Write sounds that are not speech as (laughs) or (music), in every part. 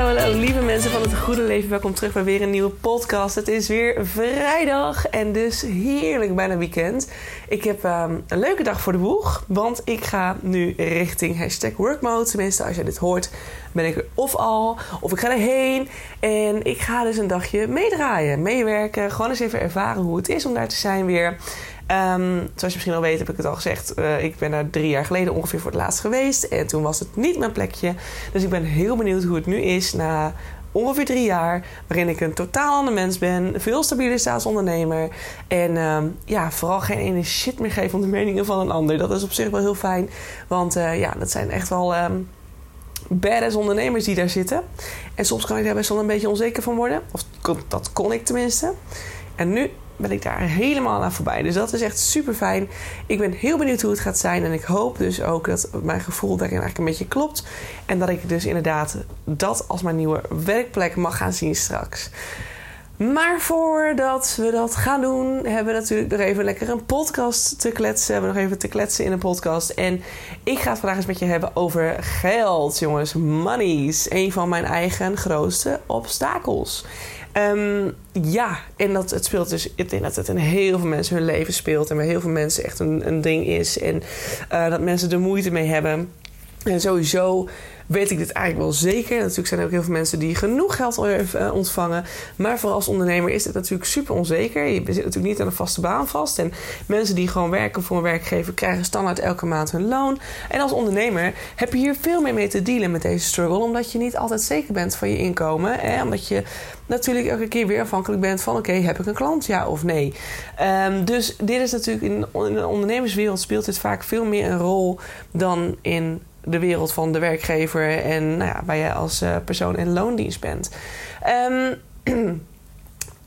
Hallo, lieve mensen van het goede leven. Welkom terug bij weer een nieuwe podcast. Het is weer vrijdag en dus heerlijk bijna weekend. Ik heb ehm, een leuke dag voor de boeg, want ik ga nu richting hashtag workmode. Tenminste, als je dit hoort, ben ik er of al, of ik ga erheen. En ik ga dus een dagje meedraaien, meewerken. Gewoon eens even ervaren hoe het is om daar te zijn weer. Ehm, zoals je misschien al weet, heb ik het al gezegd. Uh, ik ben daar drie jaar geleden ongeveer voor het laatst geweest. En toen was het niet mijn plekje. Dus ik ben heel benieuwd hoe het nu is na ongeveer drie jaar. Waarin ik een totaal ander mens ben. Veel stabieler staatsondernemer. En um, ja, vooral geen ene shit meer geven om de meningen van een ander. Dat is op zich wel heel fijn. Want uh, ja, dat zijn echt wel... Um, badass ondernemers die daar zitten. En soms kan ik daar best wel een beetje onzeker van worden. Of dat kon ik tenminste. En nu ben ik daar helemaal aan voorbij. Dus dat is echt super fijn. Ik ben heel benieuwd hoe het gaat zijn. En ik hoop dus ook dat mijn gevoel daarin eigenlijk een beetje klopt. En dat ik dus inderdaad dat als mijn nieuwe werkplek mag gaan zien straks. Maar voordat we dat gaan doen, hebben we natuurlijk nog even lekker een podcast te kletsen. We hebben nog even te kletsen in een podcast. En ik ga het vandaag eens met je hebben over geld, jongens. Money's. Een van mijn eigen grootste obstakels. Um, ja, en dat, het speelt dus. Ik denk dat het in heel veel mensen hun leven speelt. En bij heel veel mensen echt een, een ding is. En uh, dat mensen er moeite mee hebben. En sowieso weet ik dit eigenlijk wel zeker. Natuurlijk zijn er ook heel veel mensen die genoeg geld ontvangen. Maar voor als ondernemer is het natuurlijk super onzeker. Je zit natuurlijk niet aan een vaste baan vast. En mensen die gewoon werken voor een werkgever krijgen standaard elke maand hun loon. En als ondernemer heb je hier veel meer mee te dealen met deze struggle. Omdat je niet altijd zeker bent van je inkomen. Hè? Omdat je natuurlijk elke keer weer afhankelijk bent van: oké, heb ik een klant, ja of nee? Um, dus dit is natuurlijk in, in de ondernemerswereld speelt dit vaak veel meer een rol dan in de wereld van de werkgever en nou ja, waar jij als uh, persoon in loondienst bent. Um, (clears throat)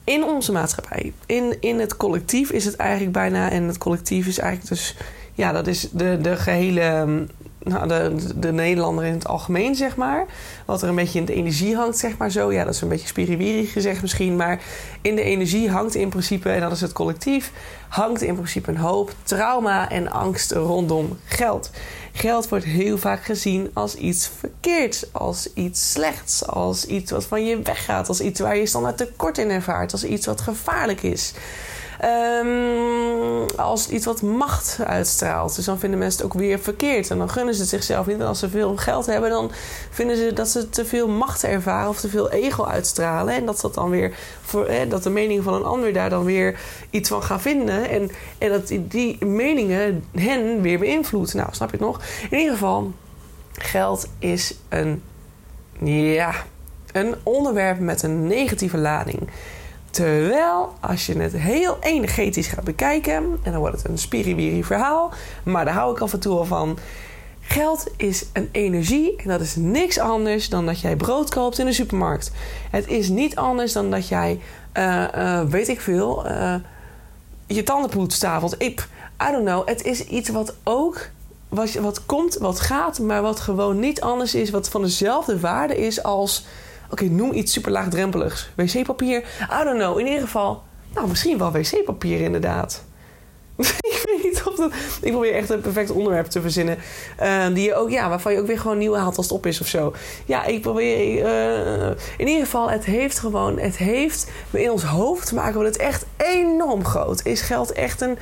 in onze maatschappij, in, in het collectief is het eigenlijk bijna, en het collectief is eigenlijk dus, ja, dat is de, de gehele nou, de, de Nederlander in het algemeen, zeg maar. Wat er een beetje in de energie hangt, zeg maar zo. Ja, dat is een beetje spiriwiri gezegd misschien. Maar in de energie hangt in principe, en dat is het collectief... hangt in principe een hoop trauma en angst rondom geld. Geld wordt heel vaak gezien als iets verkeerds, als iets slechts... als iets wat van je weggaat, als iets waar je standaard tekort in ervaart... als iets wat gevaarlijk is... Um, als iets wat macht uitstraalt. Dus dan vinden mensen het ook weer verkeerd. En dan gunnen ze het zichzelf niet. En als ze veel geld hebben, dan vinden ze dat ze te veel macht ervaren of te veel ego uitstralen. En dat dat dan weer voor, dat de mening van een ander daar dan weer iets van gaan vinden. En, en dat die, die meningen hen weer beïnvloedt. Nou, snap je het nog? In ieder geval, geld is een. Ja, een onderwerp met een negatieve lading. Terwijl, als je het heel energetisch gaat bekijken, en dan wordt het een spiriwiri verhaal, maar daar hou ik af en toe al van. Geld is een energie en dat is niks anders dan dat jij brood koopt in de supermarkt. Het is niet anders dan dat jij, uh, uh, weet ik veel, uh, je tanden poetst avond. Ik, I don't know. Het is iets wat ook wat komt, wat gaat, maar wat gewoon niet anders is, wat van dezelfde waarde is als Oké, noem iets super laagdrempeligs. Wc-papier? I don't know. In ieder geval, nou, misschien wel wc-papier inderdaad. (laughs) ik weet niet of dat... Ik probeer echt een perfect onderwerp te verzinnen. Uh, die je ook, ja, waarvan je ook weer gewoon nieuw haalt als het op is of zo. Ja, ik probeer... Uh, in ieder geval, het heeft gewoon... Het heeft... In ons hoofd maken we het echt enorm groot. Is geld echt een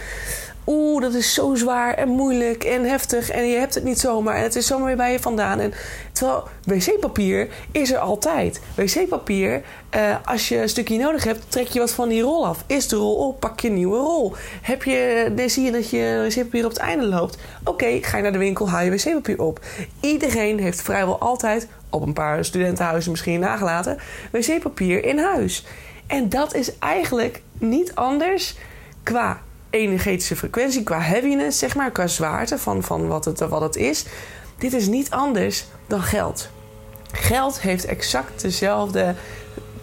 oeh, dat is zo zwaar en moeilijk en heftig en je hebt het niet zomaar en het is zomaar weer bij je vandaan. En terwijl wc-papier is er altijd. Wc-papier, uh, als je een stukje nodig hebt, trek je wat van die rol af. Is de rol op, pak je een nieuwe rol. Heb je, dan zie je dat je wc-papier op het einde loopt. Oké, ga je naar de winkel, haal je wc-papier op. Iedereen heeft vrijwel altijd op een paar studentenhuizen misschien nagelaten, wc-papier in huis. En dat is eigenlijk niet anders qua energetische frequentie, qua heaviness, zeg maar, qua zwaarte van, van wat, het, wat het is. Dit is niet anders dan geld. Geld heeft exact dezelfde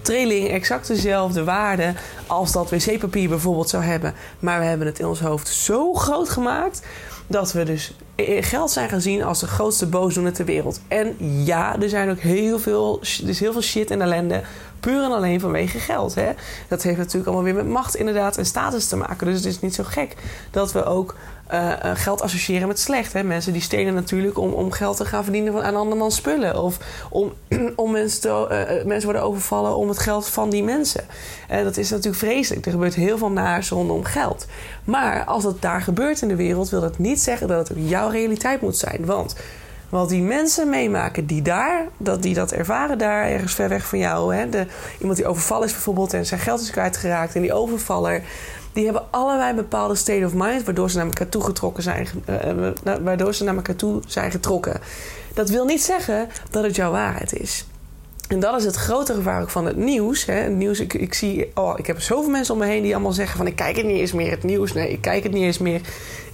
trilling, exact dezelfde waarde als dat wc-papier bijvoorbeeld zou hebben. Maar we hebben het in ons hoofd zo groot gemaakt dat we dus geld zijn gezien als de grootste boosdoener ter wereld. En ja, er zijn ook heel veel, is heel veel shit en ellende puur en alleen vanwege geld. Hè? Dat heeft natuurlijk allemaal weer met macht inderdaad en status te maken. Dus het is niet zo gek dat we ook uh, geld associëren met slecht. Hè? Mensen die stelen natuurlijk om, om geld te gaan verdienen van aan andermans spullen. Of om, (clears throat) om mensen, te, uh, mensen worden overvallen om het geld van die mensen. En dat is natuurlijk vreselijk. Er gebeurt heel veel naars rondom geld. Maar als dat daar gebeurt in de wereld, wil dat niet zeggen dat het ook jouw realiteit moet zijn. Want wat die mensen meemaken die daar, dat die dat ervaren daar ergens ver weg van jou. Hè? De, iemand die overvallen is bijvoorbeeld en zijn geld is kwijtgeraakt. En die overvaller, die hebben allebei bepaalde state of mind, waardoor ze naar elkaar toe getrokken zijn, uh, waardoor ze naar elkaar toe zijn getrokken. Dat wil niet zeggen dat het jouw waarheid is. En dat is het grote gevaar ook van het nieuws. Hè. Nieuws ik, ik, zie, oh, ik heb zoveel mensen om me heen die allemaal zeggen van ik kijk het niet eens meer, het nieuws. Nee, ik kijk het niet eens meer.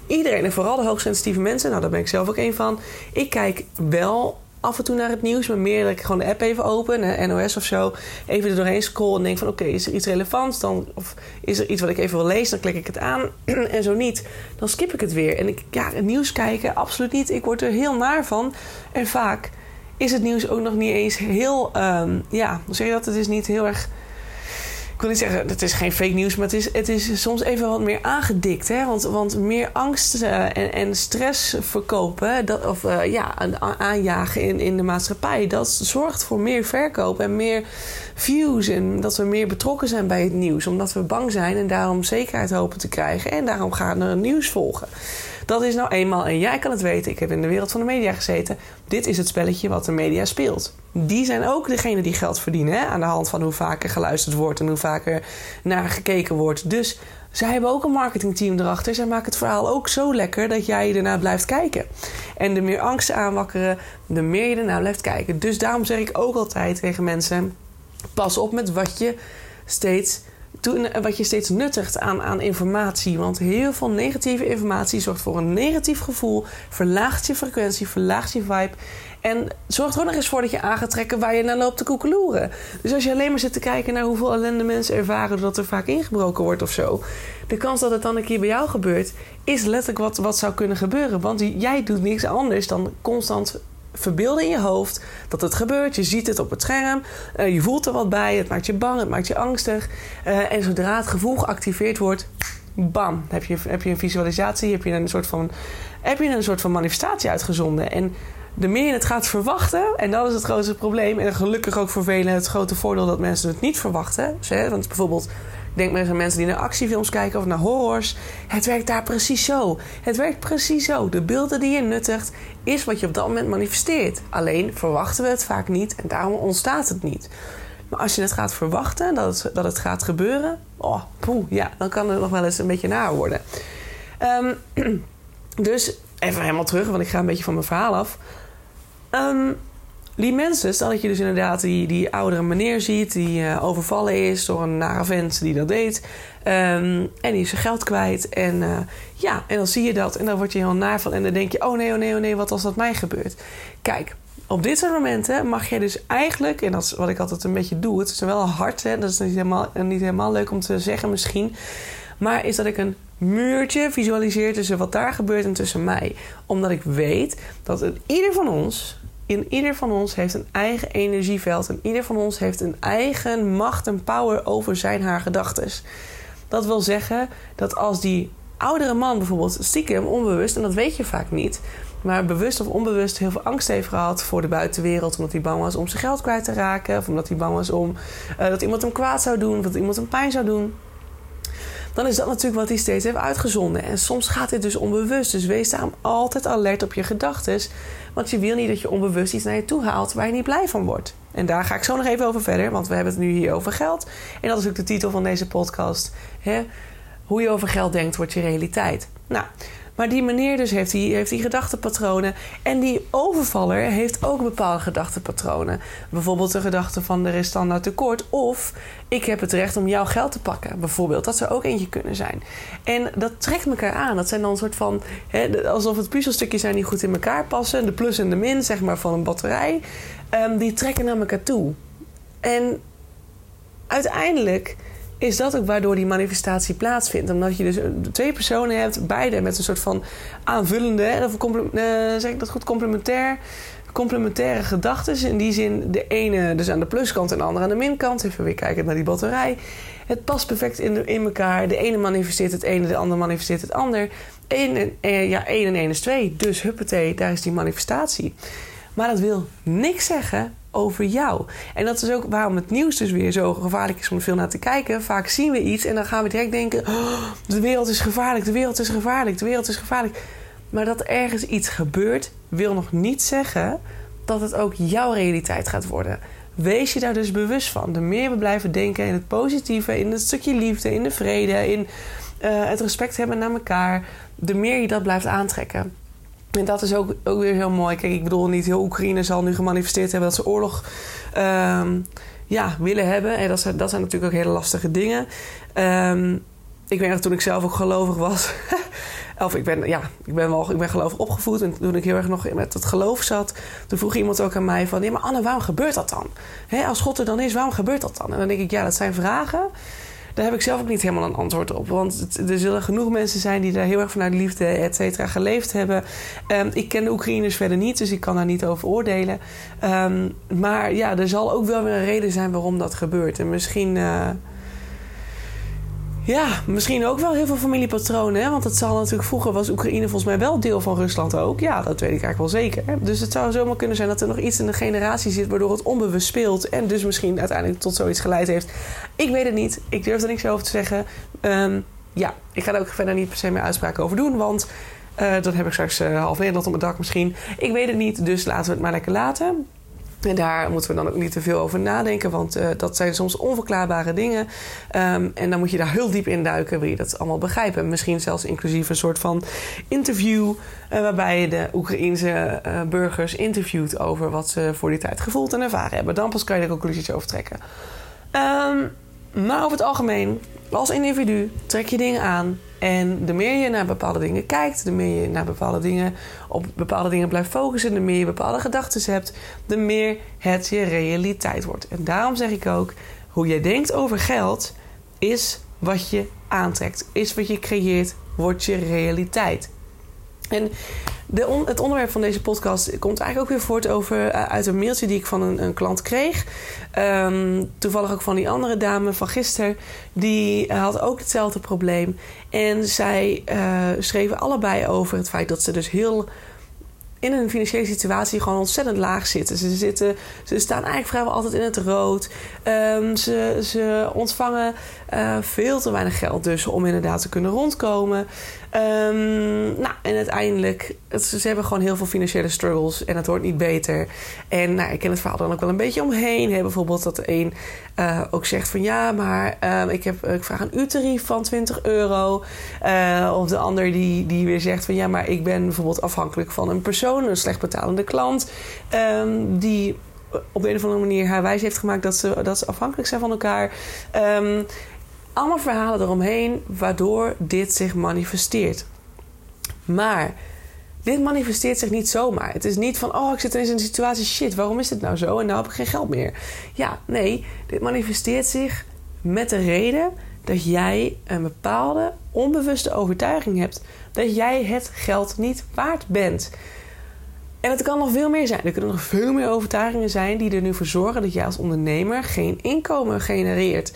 Iedereen, en vooral de hoogsensitieve mensen, nou daar ben ik zelf ook een van. Ik kijk wel af en toe naar het nieuws, maar meer dat ik gewoon de app even open, NOS of zo, even er doorheen scroll en denk van oké, is er iets relevants dan, of is er iets wat ik even wil lezen, dan klik ik het aan (clears throat) en zo niet, dan skip ik het weer. En ik, ja, het nieuws kijken, absoluut niet. Ik word er heel naar van en vaak is het nieuws ook nog niet eens heel, um, ja, hoe zeg je dat? Het is niet heel erg wil niet zeggen, het is geen fake nieuws, maar het is, het is soms even wat meer aangedikt. Hè? Want, want meer angst uh, en, en stress verkopen, dat, of uh, ja, aanjagen in, in de maatschappij, dat zorgt voor meer verkoop en meer views. En dat we meer betrokken zijn bij het nieuws, omdat we bang zijn en daarom zekerheid hopen te krijgen. En daarom gaan we nieuws volgen. Dat is nou eenmaal, en jij kan het weten, ik heb in de wereld van de media gezeten. Dit is het spelletje wat de media speelt. Die zijn ook degene die geld verdienen hè? aan de hand van hoe vaker geluisterd wordt en hoe vaker naar gekeken wordt. Dus zij hebben ook een marketingteam erachter. Zij maken het verhaal ook zo lekker dat jij ernaar blijft kijken. En de meer angsten aanwakkeren, de meer je ernaar blijft kijken. Dus daarom zeg ik ook altijd tegen mensen: pas op met wat je steeds wat je steeds nuttigt aan, aan informatie. Want heel veel negatieve informatie zorgt voor een negatief gevoel, verlaagt je frequentie, verlaagt je vibe. En zorgt er ook nog eens voor dat je aan waar je naar loopt te koekeloeren. Dus als je alleen maar zit te kijken naar hoeveel ellende mensen ervaren doordat er vaak ingebroken wordt of zo. De kans dat het dan een keer bij jou gebeurt, is letterlijk wat, wat zou kunnen gebeuren. Want jij doet niks anders dan constant verbeelden in je hoofd dat het gebeurt. Je ziet het op het scherm. Uh, je voelt er wat bij. Het maakt je bang. Het maakt je angstig. Uh, en zodra het gevoel geactiveerd wordt, bam, heb je, heb je een visualisatie. Heb je een soort van, heb je een soort van manifestatie uitgezonden. En de meer je het gaat verwachten, en dat is het grootste probleem. En gelukkig ook voor velen het grote voordeel dat mensen het niet verwachten. Want bijvoorbeeld Denk maar aan mensen die naar actiefilms kijken of naar horrors. Het werkt daar precies zo. Het werkt precies zo. De beelden die je nuttigt is wat je op dat moment manifesteert. Alleen verwachten we het vaak niet en daarom ontstaat het niet. Maar als je het gaat verwachten, dat het, dat het gaat gebeuren, oh, poeh, ja, dan kan het nog wel eens een beetje naar worden. Um, (clears throat) dus even helemaal terug, want ik ga een beetje van mijn verhaal af. Um, die mensen, stel dat je dus inderdaad die, die oudere meneer ziet... die uh, overvallen is door een nare vent die dat deed... Um, en die is zijn geld kwijt. En uh, ja, en dan zie je dat en dan word je heel naar van... en dan denk je, oh nee, oh nee, oh nee, wat als dat mij gebeurt? Kijk, op dit soort momenten mag je dus eigenlijk... en dat is wat ik altijd een beetje doe... het is wel hard, hè, dat is niet helemaal, niet helemaal leuk om te zeggen misschien... maar is dat ik een muurtje visualiseer tussen wat daar gebeurt en tussen mij. Omdat ik weet dat ieder van ons in ieder van ons heeft een eigen energieveld. En ieder van ons heeft een eigen macht en power over zijn haar gedachten. Dat wil zeggen dat als die oudere man bijvoorbeeld stiekem onbewust, en dat weet je vaak niet, maar bewust of onbewust heel veel angst heeft gehad voor de buitenwereld, omdat hij bang was om zijn geld kwijt te raken, of omdat hij bang was om uh, dat iemand hem kwaad zou doen, of dat iemand hem pijn zou doen dan is dat natuurlijk wat hij steeds heeft uitgezonden. En soms gaat dit dus onbewust. Dus wees daarom altijd alert op je gedachten. Want je wil niet dat je onbewust iets naar je toe haalt waar je niet blij van wordt. En daar ga ik zo nog even over verder, want we hebben het nu hier over geld. En dat is ook de titel van deze podcast. Hè? Hoe je over geld denkt, wordt je realiteit. Nou, Maar die meneer dus heeft die, heeft die gedachtepatronen. En die overvaller heeft ook bepaalde gedachtepatronen. Bijvoorbeeld de gedachte van er is standaard tekort. Of ik heb het recht om jouw geld te pakken. Bijvoorbeeld. Dat zou ook eentje kunnen zijn. En dat trekt elkaar aan. Dat zijn dan een soort van... Hè, alsof het puzzelstukjes zijn die goed in elkaar passen. De plus en de min, zeg maar, van een batterij. Um, die trekken naar elkaar toe. En uiteindelijk is dat ook waardoor die manifestatie plaatsvindt. Omdat je dus twee personen hebt, beide met een soort van aanvullende, of uh, zeg ik dat goed, complementair, complementaire gedachten. In die zin, de ene dus aan de pluskant en de andere aan de minkant. Even weer kijken naar die batterij. Het past perfect in, in elkaar. De ene manifesteert het ene, de andere manifesteert het ander. Eén en, eh, ja, één en één is twee. Dus huppatee, daar is die manifestatie. Maar dat wil niks zeggen over jou. En dat is ook waarom het nieuws dus weer zo gevaarlijk is om veel naar te kijken. Vaak zien we iets en dan gaan we direct denken: oh, de wereld is gevaarlijk, de wereld is gevaarlijk, de wereld is gevaarlijk. Maar dat ergens iets gebeurt, wil nog niet zeggen dat het ook jouw realiteit gaat worden. Wees je daar dus bewust van. De meer we blijven denken in het positieve, in het stukje liefde, in de vrede, in uh, het respect hebben naar elkaar, de meer je dat blijft aantrekken. En dat is ook, ook weer heel mooi. Kijk, ik bedoel, niet heel Oekraïne zal nu gemanifesteerd hebben dat ze oorlog um, ja, willen hebben. En dat zijn, dat zijn natuurlijk ook hele lastige dingen. Um, ik weet nog toen ik zelf ook gelovig was. (laughs) of ik ben, ja, ik ben wel ik ben gelovig opgevoed. En toen ik heel erg nog met het geloof zat, toen vroeg iemand ook aan mij van... Ja, maar Anne, waarom gebeurt dat dan? als God er dan is, waarom gebeurt dat dan? En dan denk ik, ja, dat zijn vragen daar heb ik zelf ook niet helemaal een antwoord op. Want er zullen genoeg mensen zijn die daar heel erg vanuit liefde, et cetera, geleefd hebben. Um, ik ken de Oekraïners verder niet, dus ik kan daar niet over oordelen. Um, maar ja, er zal ook wel weer een reden zijn waarom dat gebeurt. En misschien. Uh, ja, misschien ook wel heel veel familiepatronen. Hè? Want het zal natuurlijk vroeger was Oekraïne volgens mij wel deel van Rusland ook. Ja, dat weet ik eigenlijk wel zeker. Dus het zou zomaar kunnen zijn dat er nog iets in de generatie zit waardoor het onbewust speelt. En dus misschien uiteindelijk tot zoiets geleid heeft. Ik weet het niet. Ik durf er niks over te zeggen. Um, ja, ik ga er ook verder niet per se meer uitspraken over doen. Want uh, dan heb ik straks uh, half Nederland op mijn dak misschien. Ik weet het niet, dus laten we het maar lekker laten. En daar moeten we dan ook niet te veel over nadenken, want uh, dat zijn soms onverklaarbare dingen. Um, en dan moet je daar heel diep in duiken, wil je dat allemaal begrijpen. Misschien zelfs inclusief een soort van interview, uh, waarbij je de Oekraïense uh, burgers interviewt over wat ze voor die tijd gevoeld en ervaren hebben. Dan pas kan je er conclusies over trekken. Um, maar over het algemeen, als individu trek je dingen aan. En de meer je naar bepaalde dingen kijkt, de meer je naar bepaalde dingen op bepaalde dingen blijft focussen, de meer je bepaalde gedachten hebt, de meer het je realiteit wordt. En daarom zeg ik ook: hoe je denkt over geld is wat je aantrekt, is wat je creëert, wordt je realiteit. En de het onderwerp van deze podcast komt eigenlijk ook weer voort over, eh, uit een mailtje die ik van een, een klant kreeg. Um, toevallig ook van die andere dame van gisteren. Die had ook hetzelfde probleem. En zij uh, schreven allebei over het feit dat ze dus heel in een financiële situatie gewoon ontzettend laag zitten. Ze, zitten, ze staan eigenlijk vrijwel altijd in het rood. Um, ze, ze ontvangen uh, veel te weinig geld dus om inderdaad te kunnen rondkomen. Um, nou, en uiteindelijk, ze hebben gewoon heel veel financiële struggles en het wordt niet beter. En nou, ik ken het verhaal dan ook wel een beetje omheen. Hè? Bijvoorbeeld dat de een uh, ook zegt van ja, maar uh, ik, heb, ik vraag een uurtarief van 20 euro. Uh, of de ander die, die weer zegt van ja, maar ik ben bijvoorbeeld afhankelijk van een persoon, een slecht betalende klant, um, die op de een of andere manier haar wijs heeft gemaakt dat ze, dat ze afhankelijk zijn van elkaar. Um, allemaal verhalen eromheen waardoor dit zich manifesteert. Maar dit manifesteert zich niet zomaar. Het is niet van, oh, ik zit in een situatie, shit, waarom is dit nou zo? En nou heb ik geen geld meer. Ja, nee, dit manifesteert zich met de reden dat jij een bepaalde onbewuste overtuiging hebt dat jij het geld niet waard bent. En het kan nog veel meer zijn. Er kunnen nog veel meer overtuigingen zijn die er nu voor zorgen dat jij als ondernemer geen inkomen genereert.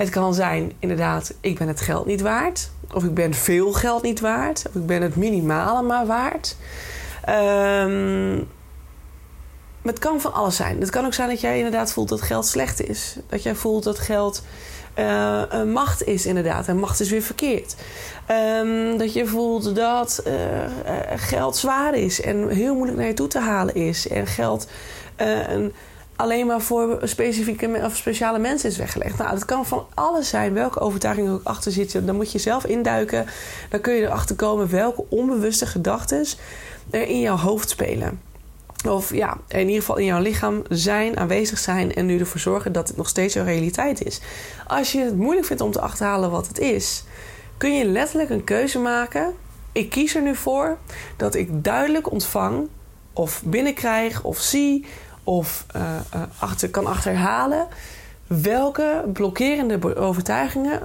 Het kan zijn, inderdaad, ik ben het geld niet waard. Of ik ben veel geld niet waard. Of ik ben het minimale maar waard. Um, het kan van alles zijn. Het kan ook zijn dat jij inderdaad voelt dat geld slecht is. Dat jij voelt dat geld uh, macht is, inderdaad. En macht is weer verkeerd. Um, dat je voelt dat uh, geld zwaar is en heel moeilijk naar je toe te halen is. En geld een alleen maar voor specifieke of speciale mensen is weggelegd. Nou, dat kan van alles zijn. Welke overtuiging er ook achter zit. Dan moet je zelf induiken. Dan kun je erachter komen welke onbewuste gedachten er in jouw hoofd spelen. Of ja, in ieder geval in jouw lichaam zijn, aanwezig zijn en nu ervoor zorgen dat het nog steeds jouw realiteit is. Als je het moeilijk vindt om te achterhalen wat het is, kun je letterlijk een keuze maken. Ik kies er nu voor dat ik duidelijk ontvang, of binnenkrijg, of zie, of uh, uh, achter, kan achterhalen welke blokkerende overtuigingen,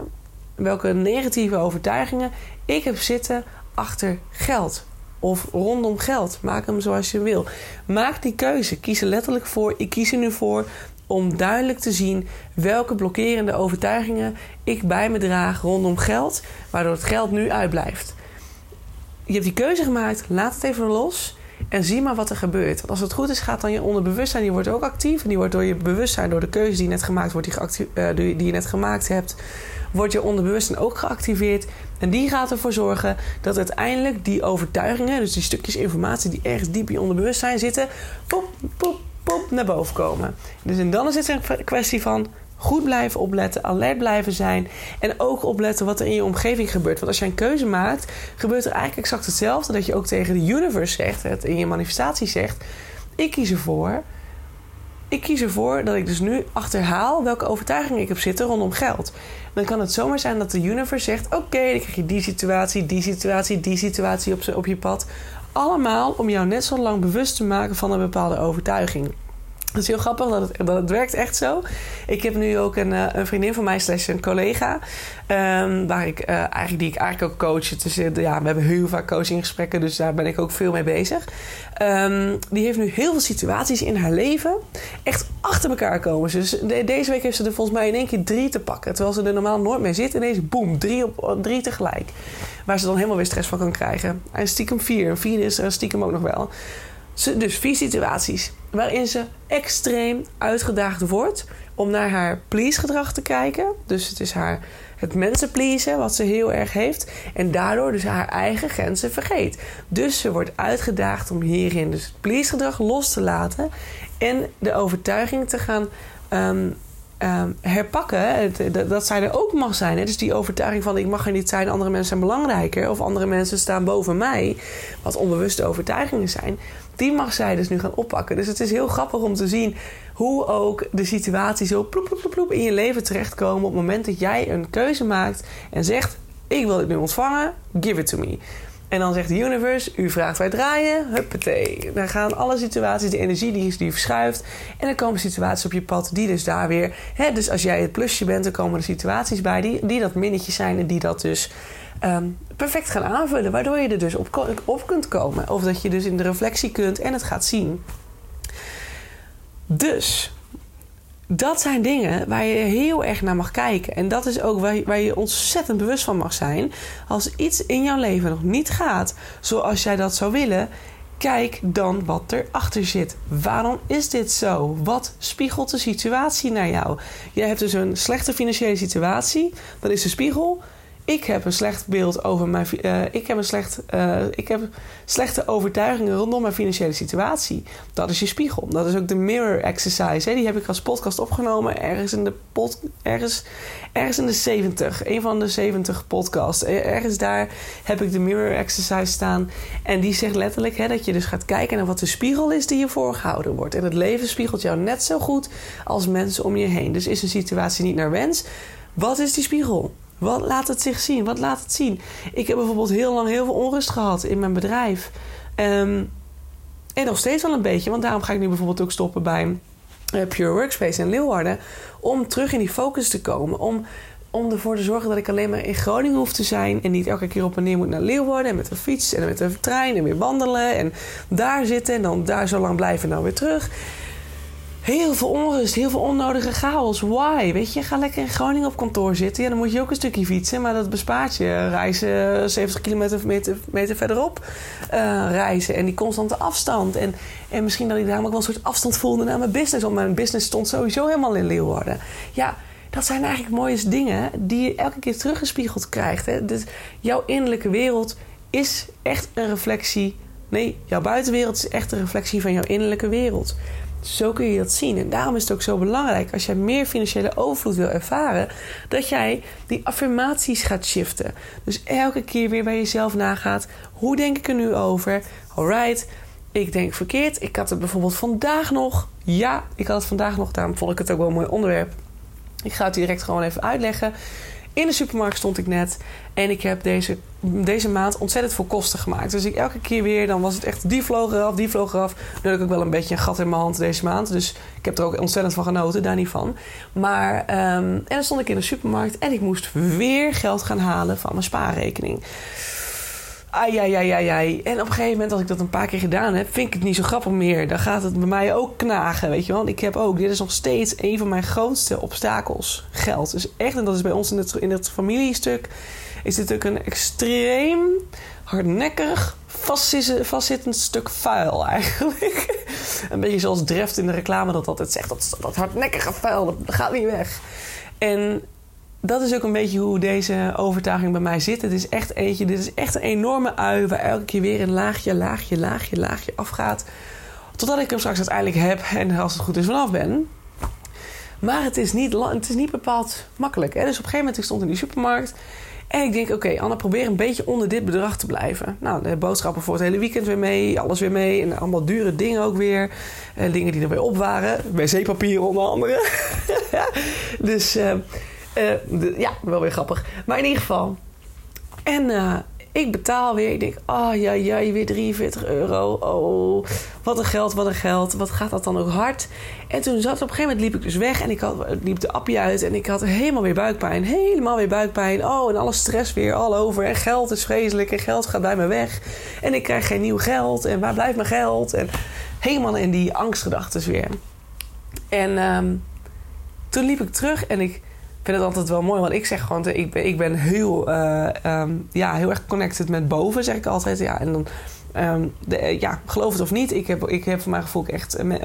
welke negatieve overtuigingen ik heb zitten achter geld of rondom geld. Maak hem zoals je wil. Maak die keuze. Kies er letterlijk voor. Ik kies er nu voor om duidelijk te zien welke blokkerende overtuigingen ik bij me draag rondom geld, waardoor het geld nu uitblijft. Je hebt die keuze gemaakt, laat het even los en zie maar wat er gebeurt. Want als het goed is, gaat dan je onderbewustzijn, die wordt ook actief en die wordt door je bewustzijn, door de keuze die je net gemaakt wordt, die, uh, die je net gemaakt hebt, wordt je onderbewustzijn ook geactiveerd. En die gaat ervoor zorgen dat uiteindelijk die overtuigingen, dus die stukjes informatie die ergens diep in je onderbewustzijn zitten, pop, pop, pop naar boven komen. Dus en dan is het een kwestie van goed blijven opletten, alert blijven zijn en ook opletten wat er in je omgeving gebeurt. Want als je een keuze maakt, gebeurt er eigenlijk exact hetzelfde dat je ook tegen de universe zegt, in je manifestatie zegt: ik kies ervoor ik kies ervoor dat ik dus nu achterhaal welke overtuigingen ik heb zitten rondom geld. Dan kan het zomaar zijn dat de universe zegt: Oké, dan krijg je die situatie, die situatie, die situatie op, op je pad. Allemaal om jou net zo lang bewust te maken van een bepaalde overtuiging. Het is heel grappig dat het, dat werkt echt zo. Ik heb nu ook een, eh, een vriendin van mij, slash een collega, um, waar ik, uh, eigenlijk, die ik eigenlijk ook coach. Dus, ja, we hebben heel vaak coachinggesprekken, dus daar ben ik ook veel mee bezig. Um, die heeft nu heel veel situaties in haar leven echt achter elkaar komen. Dus de, deze week heeft ze er volgens mij in één keer drie te pakken. Terwijl ze er normaal nooit mee zit. Ineens boem, drie, op, drie tegelijk. Waar ze dan helemaal weer stress van kan krijgen. En stiekem vier. En vier is er stiekem ook nog wel. Dus vier situaties waarin ze extreem uitgedaagd wordt om naar haar please gedrag te kijken. Dus het is haar het mensen pleasen wat ze heel erg heeft en daardoor dus haar eigen grenzen vergeet. Dus ze wordt uitgedaagd om hierin dus het please gedrag los te laten en de overtuiging te gaan um, um, herpakken. Dat zij er ook mag zijn. Hè? Dus die overtuiging van ik mag er niet zijn, andere mensen zijn belangrijker of andere mensen staan boven mij, wat onbewuste overtuigingen zijn die mag zij dus nu gaan oppakken. Dus het is heel grappig om te zien hoe ook de situaties zo ploep, ploep, ploep, in je leven terechtkomen op het moment dat jij een keuze maakt en zegt: Ik wil dit nu ontvangen, give it to me. En dan zegt de universe, u vraagt wij draaien, huppatee. Dan gaan alle situaties, de energie die, die verschuift. En dan komen situaties op je pad die dus daar weer... Hè, dus als jij het plusje bent, dan komen er situaties bij die, die dat minnetje zijn... en die dat dus um, perfect gaan aanvullen. Waardoor je er dus op, op kunt komen. Of dat je dus in de reflectie kunt en het gaat zien. Dus dat zijn dingen waar je heel erg naar mag kijken. En dat is ook waar je, je, ontzettend bewust van mag zijn. Als iets in jouw leven nog niet gaat zoals jij dat zou willen, kijk dan wat erachter zit. Waarom is dit zo? Wat spiegelt de situatie naar jou? Jij hebt dus een slechte financiële situatie. Dat is de spiegel ik heb een slecht beeld over mijn. Uh, ik, heb een slecht, uh, ik heb slechte overtuigingen rondom mijn financiële situatie. Dat is je spiegel. Dat is ook de mirror exercise. Hè. Die heb ik als podcast opgenomen ergens in de, ergens, ergens in de 70. Een van de 70 podcasts. Ergens daar heb ik de mirror exercise staan. En die zegt letterlijk hè, dat je dus gaat kijken naar wat de spiegel is die je voorgehouden wordt. En het leven spiegelt jou net zo goed als mensen om je heen. Dus is een situatie niet naar wens. Wat is die spiegel? Wat laat het zich zien? Wat laat het zien? Ik heb bijvoorbeeld heel lang heel veel onrust gehad in mijn bedrijf. Um, en nog steeds wel een beetje, want daarom ga ik nu bijvoorbeeld ook stoppen bij uh, Pure Workspace in Leeuwarden. Om terug in die focus te komen. Om, om ervoor te zorgen dat ik alleen maar in Groningen hoef te zijn. En niet elke keer op en neer moet naar Leeuwarden. En met de fiets en met de trein en weer wandelen. En daar zitten en dan daar zo lang blijven en dan weer terug. Heel veel onrust, heel veel onnodige chaos. Why? Weet je, ga lekker in Groningen op kantoor zitten. Ja, dan moet je ook een stukje fietsen, maar dat bespaart je. Reizen 70 kilometer meter, meter verderop uh, reizen en die constante afstand. En, en misschien dat ik daarom ook wel een soort afstand voelde naar mijn business. Want mijn business stond sowieso helemaal in Leeuwarden. Ja, dat zijn eigenlijk mooie dingen die je elke keer teruggespiegeld krijgt. Hè? Dus jouw innerlijke wereld is echt een reflectie. Nee, jouw buitenwereld is echt een reflectie van jouw innerlijke wereld. Zo kun je dat zien. En daarom is het ook zo belangrijk als jij meer financiële overvloed wil ervaren, dat jij die affirmaties gaat shiften. Dus elke keer weer bij jezelf nagaat: hoe denk ik er nu over? Alright, ik denk verkeerd. Ik had het bijvoorbeeld vandaag nog. Ja, ik had het vandaag nog. Daarom vond ik het ook wel een mooi onderwerp. Ik ga het direct gewoon even uitleggen. In de supermarkt stond ik net. En ik heb deze, deze maand ontzettend veel kosten gemaakt. Dus ik elke keer weer, dan was het echt die vloog eraf, die vloog eraf. Nu heb ik ook wel een beetje een gat in mijn hand deze maand. Dus ik heb er ook ontzettend van genoten, daar niet van. Maar, um, en dan stond ik in de supermarkt en ik moest weer geld gaan halen van mijn spaarrekening. Ai, ai, ai, ai, ai. En op een gegeven moment, als ik dat een paar keer gedaan heb, vind ik het niet zo grappig meer. Dan gaat het bij mij ook knagen, weet je wel. Ik heb ook, dit is nog steeds een van mijn grootste obstakels. Geld. Dus echt, en dat is bij ons in het, in het familiestuk, is dit ook een extreem hardnekkig, vastzittend stuk vuil eigenlijk. (laughs) een beetje zoals Dreft in de reclame dat altijd zegt. Dat, dat hardnekkige vuil, dat gaat niet weg. En dat is ook een beetje hoe deze overtuiging bij mij zit. Het is echt eentje, dit is echt een enorme ui waar elke keer weer een laagje, laagje, laagje, laagje afgaat. Totdat ik hem straks uiteindelijk heb en als het goed is vanaf ben. Maar het is niet, het is niet bepaald makkelijk. Hè? Dus op een gegeven moment ik stond in die supermarkt. En ik denk, oké, Anna, probeer een beetje onder dit bedrag te blijven. Nou, de boodschappen voor het hele weekend weer mee. Alles weer mee. En allemaal dure dingen ook weer. En dingen die er weer op waren. Wc-papier onder andere. (laughs) dus... Uh, uh, ja, wel weer grappig. Maar in ieder geval. En uh, ik betaal weer. Ik denk, oh ja, ja, weer 43 euro. Oh, wat een geld, wat een geld. Wat gaat dat dan ook hard? En toen zat op een gegeven moment liep ik dus weg. En ik had, liep de appje uit. En ik had helemaal weer buikpijn. Helemaal weer buikpijn. Oh, en alle stress weer al over. En geld is vreselijk. En geld gaat bij me weg. En ik krijg geen nieuw geld. En waar blijft mijn geld? En helemaal in die angstgedachten weer. En um, toen liep ik terug en ik vind het altijd wel mooi, want ik zeg gewoon, ik ben, ik ben heel, uh, ja, heel erg connected met boven, zeg ik altijd. Ja, en dan, um, de, ja, geloof het of niet, ik heb, ik heb voor mijn gevoel echt uh,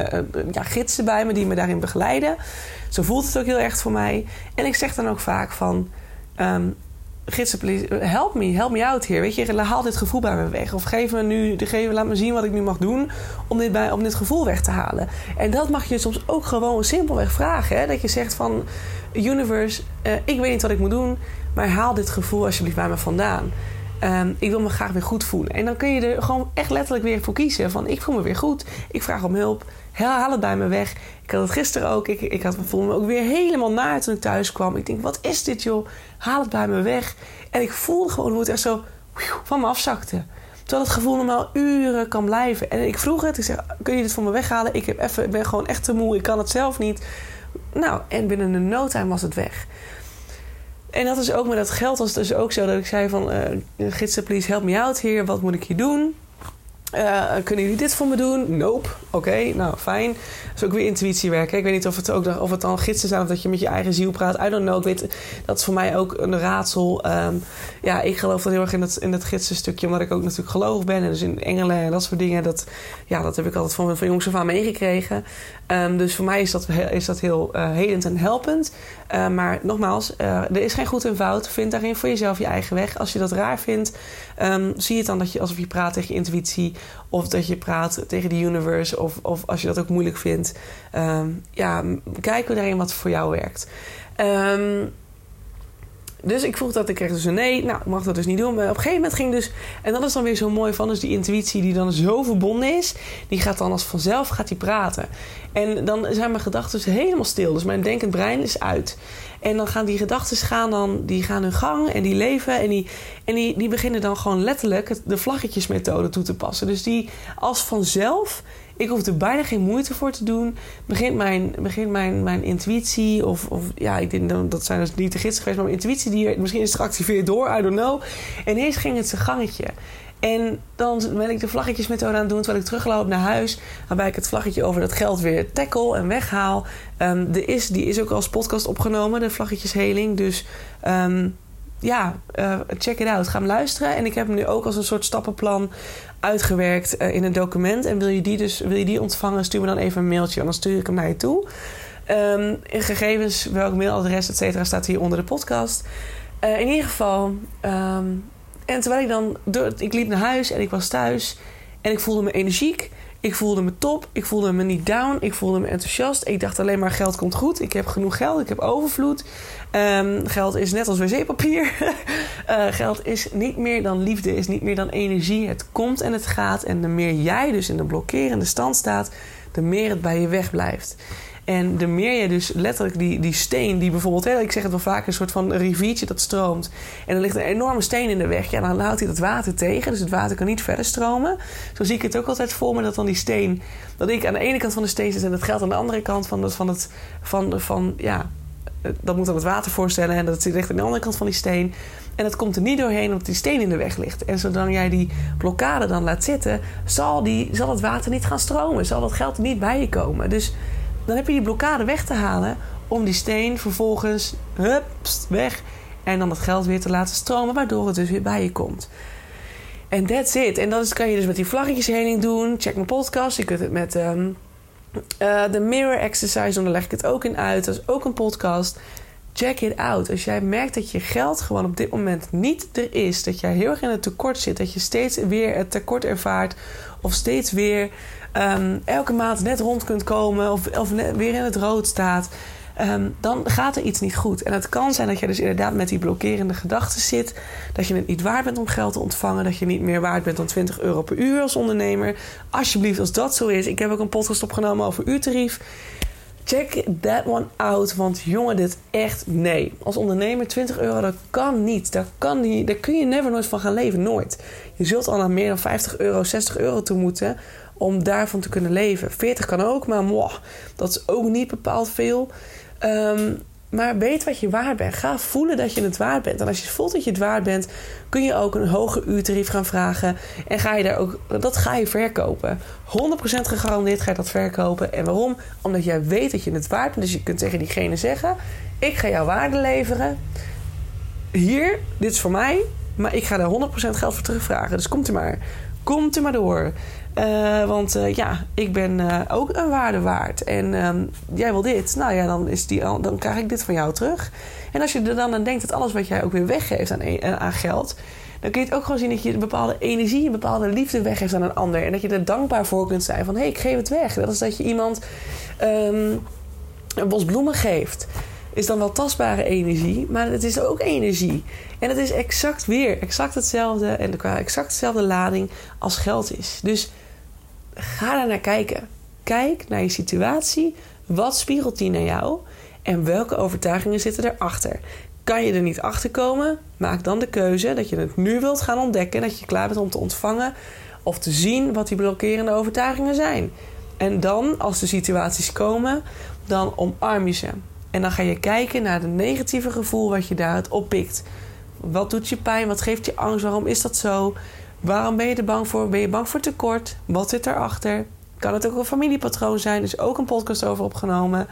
ja, gidsen bij me die me daarin begeleiden. Zo voelt het ook heel erg voor mij. En ik zeg dan ook vaak van, um, gidsen, help me, help me out hier. Weet je, haal dit gevoel bij me weg. Of geef me nu, geef, laat me zien wat ik nu mag doen om dit, bij, om dit gevoel weg te halen. En dat mag je soms ook gewoon simpelweg vragen. Hè? Dat je zegt van, universe, uh, ik weet niet wat ik moet doen, maar haal dit gevoel alsjeblieft bij me vandaan. Um, ik wil me graag weer goed voelen. En dan kun je er gewoon echt letterlijk weer voor kiezen. Van ik voel me weer goed, ik vraag om hulp, haal het bij me weg. Ik had het gisteren ook, ik, ik had, voelde me ook weer helemaal naar toen ik thuis kwam. Ik denk, wat is dit joh? Haal het bij me weg. En ik voelde gewoon hoe het echt zo van me afzakte. Terwijl het gevoel normaal uren kan blijven. En ik vroeg het, ik zeg, kun je dit voor me weghalen? Ik, heb even, ik ben gewoon echt te moe, ik kan het zelf niet. Nou, en binnen een no time was het weg. En dat is ook met dat geld was dus ook zo dat ik zei van... Uh, gidsen, please help me out hier. Wat moet ik hier doen? Uh, kunnen jullie dit voor me doen? Nope. Oké, nou fijn. Dat is ook weer intuïtiewerk. Ik weet niet of het, ook, of het dan gidsen zijn of dat je met je eigen ziel praat. I don't know. Ik weet, dat is voor mij ook een raadsel. Um, ja, ik geloof dan heel erg in het, in het gidsen stukje, omdat ik ook natuurlijk geloof ben. En dus in engelen en dat soort dingen. Dat, ja, dat heb ik altijd van, van jongs af aan meegekregen. Um, dus voor mij is dat, is dat heel uh, helend en helpend. Uh, maar nogmaals, uh, er is geen goed en fout. Vind daarin voor jezelf je eigen weg. Als je dat raar vindt, zie het dan dat je alsof je praat tegen je intuïtie. Of dat je praat tegen de universe. Of, of als je dat ook moeilijk vindt. Um, ja, kijk daarin wat voor jou werkt. Um, dus ik vroeg dat, ik kreeg dus een nee. Nou, mag dat dus niet doen. Maar op een gegeven moment ging dus... En dat is dan weer zo mooi van. Dus die intuïtie die dan zo verbonden is... die gaat dan als vanzelf gaat die praten. En dan zijn mijn gedachten helemaal stil. Dus mijn denkend brein is uit. En dan gaan die gedachten gaan dan, die gaan hun gang en die leven. En, die, en die, die beginnen dan gewoon letterlijk de vlaggetjesmethode toe te passen. Dus die als vanzelf ik hoef er bijna geen moeite voor te doen. Begint mijn, begint mijn, mijn intuïtie, of, of ja, ik denk dat zijn dus niet de gidsen geweest, maar mijn intuïtie, die, misschien is geactiveerd door, I don't know. En ineens ging het zijn gangetje. En dan ben ik de vlaggetjesmethode aan het doen terwijl ik terugloop naar huis. Waarbij ik het vlaggetje over dat geld weer tackle en weghaal. Um, de is, die is ook als podcast opgenomen, de vlaggetjesheling. Dus um, ja, uh, check it out. Ga hem luisteren. En ik heb hem nu ook als een soort stappenplan uitgewerkt uh, in een document. En wil je die dus wil je die ontvangen, stuur me dan even een mailtje. Dan stuur ik hem naar je toe. Um, in gegevens, welk mailadres, et cetera, staat hier onder de podcast. Uh, in ieder geval. En terwijl ik dan... Door, ik liep naar huis en ik was thuis. En ik voelde me energiek. Ik voelde me top. Ik voelde me niet down. Ik voelde me enthousiast. Ik dacht alleen maar geld komt goed. Ik heb genoeg geld. Ik heb overvloed. Ehm, geld is net als wc-papier. uh, (laughs) geld is niet meer dan liefde. Is niet meer dan energie. Het komt en het gaat. En de meer jij dus in de blokkerende stand staat... de meer het bij je weg blijft. En de meer je dus letterlijk die, die steen, die bijvoorbeeld, hè, ik zeg het wel vaak, een soort van riviertje dat stroomt. En er ligt een enorme steen in de weg. Ja, dan houdt hij dat water tegen. Dus het water kan niet verder stromen. Zo zie ik het ook altijd voor me dat dan die steen, dat ik aan de ene kant van de steen zit en het geld aan de andere kant van, het, van het, van, van, ja, dat moet dan het water voorstellen. En dat ligt aan de andere kant van die steen. En het komt er niet doorheen omdat die steen in de weg ligt. En zolang jij die blokkade dan laat zitten, zal, die, zal het water niet gaan stromen. Zal dat geld niet bij je komen. Dus dan heb je die blokkade weg te halen om die steen vervolgens hup, weg en dan het geld weer te laten stromen, waardoor het dus weer bij je komt. En that's it. En dat kan je dus met die vlaggetjesheling doen. Check mijn podcast. Je kunt het met um, de Mirror Exercise, daar leg ik het ook in uit. Dat is ook een podcast. Check it out. Als jij merkt dat je geld gewoon op dit moment niet er is, dat jij heel erg in het tekort zit, dat je steeds weer het tekort ervaart, of steeds weer Ehm, elke maand net rond kunt komen of, of weer in het rood staat, ehm, dan gaat er iets niet goed. En het kan zijn dat je dus inderdaad met die blokkerende gedachten zit, dat je het niet waard bent om geld te ontvangen, dat je niet meer waard bent dan 20 euro per uur als ondernemer. Alsjeblieft, als dat zo is, ik heb ook een podcast opgenomen over uurtarief. Check that one out. Want jongen, dit echt nee. Als ondernemer 20 euro, dat kan niet. Daar, kan niet. daar kun je never nooit van gaan leven. Nooit. Je zult al naar meer dan 50 euro, 60 euro toe moeten om daarvan te kunnen leven. 40 kan ook, maar moh, dat is ook niet bepaald veel. Um, maar weet wat je waard bent. Ga voelen dat je het waard bent. En als je voelt dat je het waard bent, kun je ook een hoger uurtarief gaan vragen. En ga je daar ook, dat ga je verkopen. 100% gegarandeerd ga je dat verkopen. En waarom? Omdat jij weet dat je het waard bent. Dus je kunt tegen diegene zeggen: Ik ga jouw waarde leveren. Hier, dit is voor mij. Maar ik ga daar 100% geld voor terugvragen. Dus komt er maar. Komt er maar door. Uh, want uh, ja, ik ben uh, ook een waarde waard. En ehm, jij wil dit. Nou ja, dan, is die, dan krijg ik dit van jou terug. En als je er dan aan denkt dat alles wat jij ook weer weggeeft aan, e-, aan geld... dan kun je het ook gewoon zien dat je een bepaalde energie... een bepaalde liefde weggeeft aan een ander. En dat je er dankbaar voor kunt zijn van... hé, hey, ik geef het weg. Dat is dat je iemand um, een bos bloemen geeft is dan wel tastbare energie, maar het is ook energie. En het is exact weer, exact hetzelfde en qua exact dezelfde lading als geld is. Dus ga daar naar kijken. Kijk naar je situatie. Wat spiegelt die naar jou? En welke overtuigingen zitten erachter? Kan je er niet achter komen? Maak dan de keuze dat je het nu wilt gaan ontdekken. Dat je klaar bent om te ontvangen of te zien wat die blokkerende overtuigingen zijn. En dan, als de situaties komen, dan omarm je ze. En dan ga je kijken naar het negatieve gevoel wat je daaruit oppikt. Wat doet je pijn? Wat geeft je angst? Waarom is dat zo? Waarom ben je er bang voor? Ben je bang voor tekort? Wat zit erachter? Kan het ook een familiepatroon zijn? Er is ook een podcast over opgenomen. Um,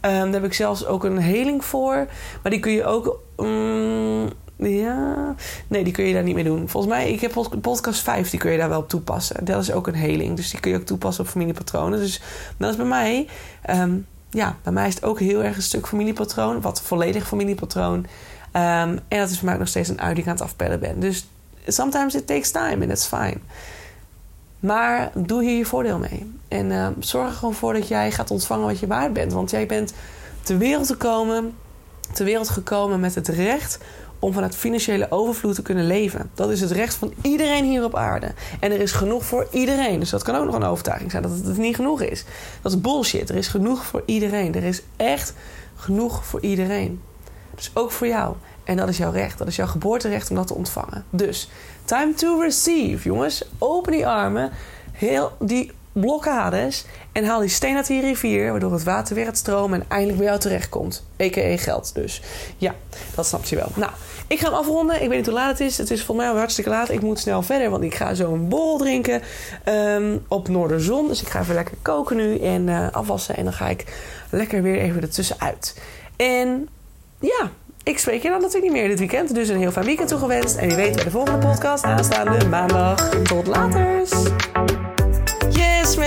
daar heb ik zelfs ook een heling voor. Maar die kun je ook. Um, ja. Nee, die kun je daar niet mee doen. Volgens mij, ik heb podcast 5, die kun je daar wel toepassen. Dat is ook een heling. Dus die kun je ook toepassen op familiepatronen. Dus dat is bij mij. Um, ja, bij mij is het ook heel erg een stuk familiepatroon. Wat volledig familiepatroon. Um, en dat is voor mij nog steeds een uit die aan het afpellen ben. Dus sometimes it takes time and that's fine. Maar doe hier je voordeel mee. En uh, zorg er gewoon voor dat jij gaat ontvangen wat je waard bent. Want jij bent ter wereld te komen, ter wereld gekomen met het recht om vanuit financiële overvloed te kunnen leven. Dat is het recht van iedereen hier op aarde. En er is genoeg voor iedereen. Dus dat kan ook nog een overtuiging zijn dat het niet genoeg is. Dat is bullshit. Er is genoeg voor iedereen. Er is echt genoeg voor iedereen. Dus ook voor jou. En dat is jouw recht. Dat is jouw geboorterecht om dat te ontvangen. Dus, time to receive, jongens. Open die armen. Heel die blokkades. En haal die steen uit die rivier. Waardoor het water weer gaat stromen en eindelijk bij jou terechtkomt. A.k.a. geld dus. Ja, dat snapt je wel. Nou, ik ga hem afronden. Ik weet niet hoe laat het is. Het is volgens mij al hartstikke laat. Ik moet snel verder, want ik ga zo een bol drinken um, op Noorderzon. Dus ik ga even lekker koken nu en uh, afwassen. En dan ga ik lekker weer even ertussenuit. En ja, ik spreek je dan natuurlijk niet meer dit weekend. Dus een heel fijn weekend toegewenst. En je weet bij de volgende podcast aanstaande maandag. Tot later.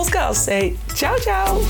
podcast. Say ciao, ciao.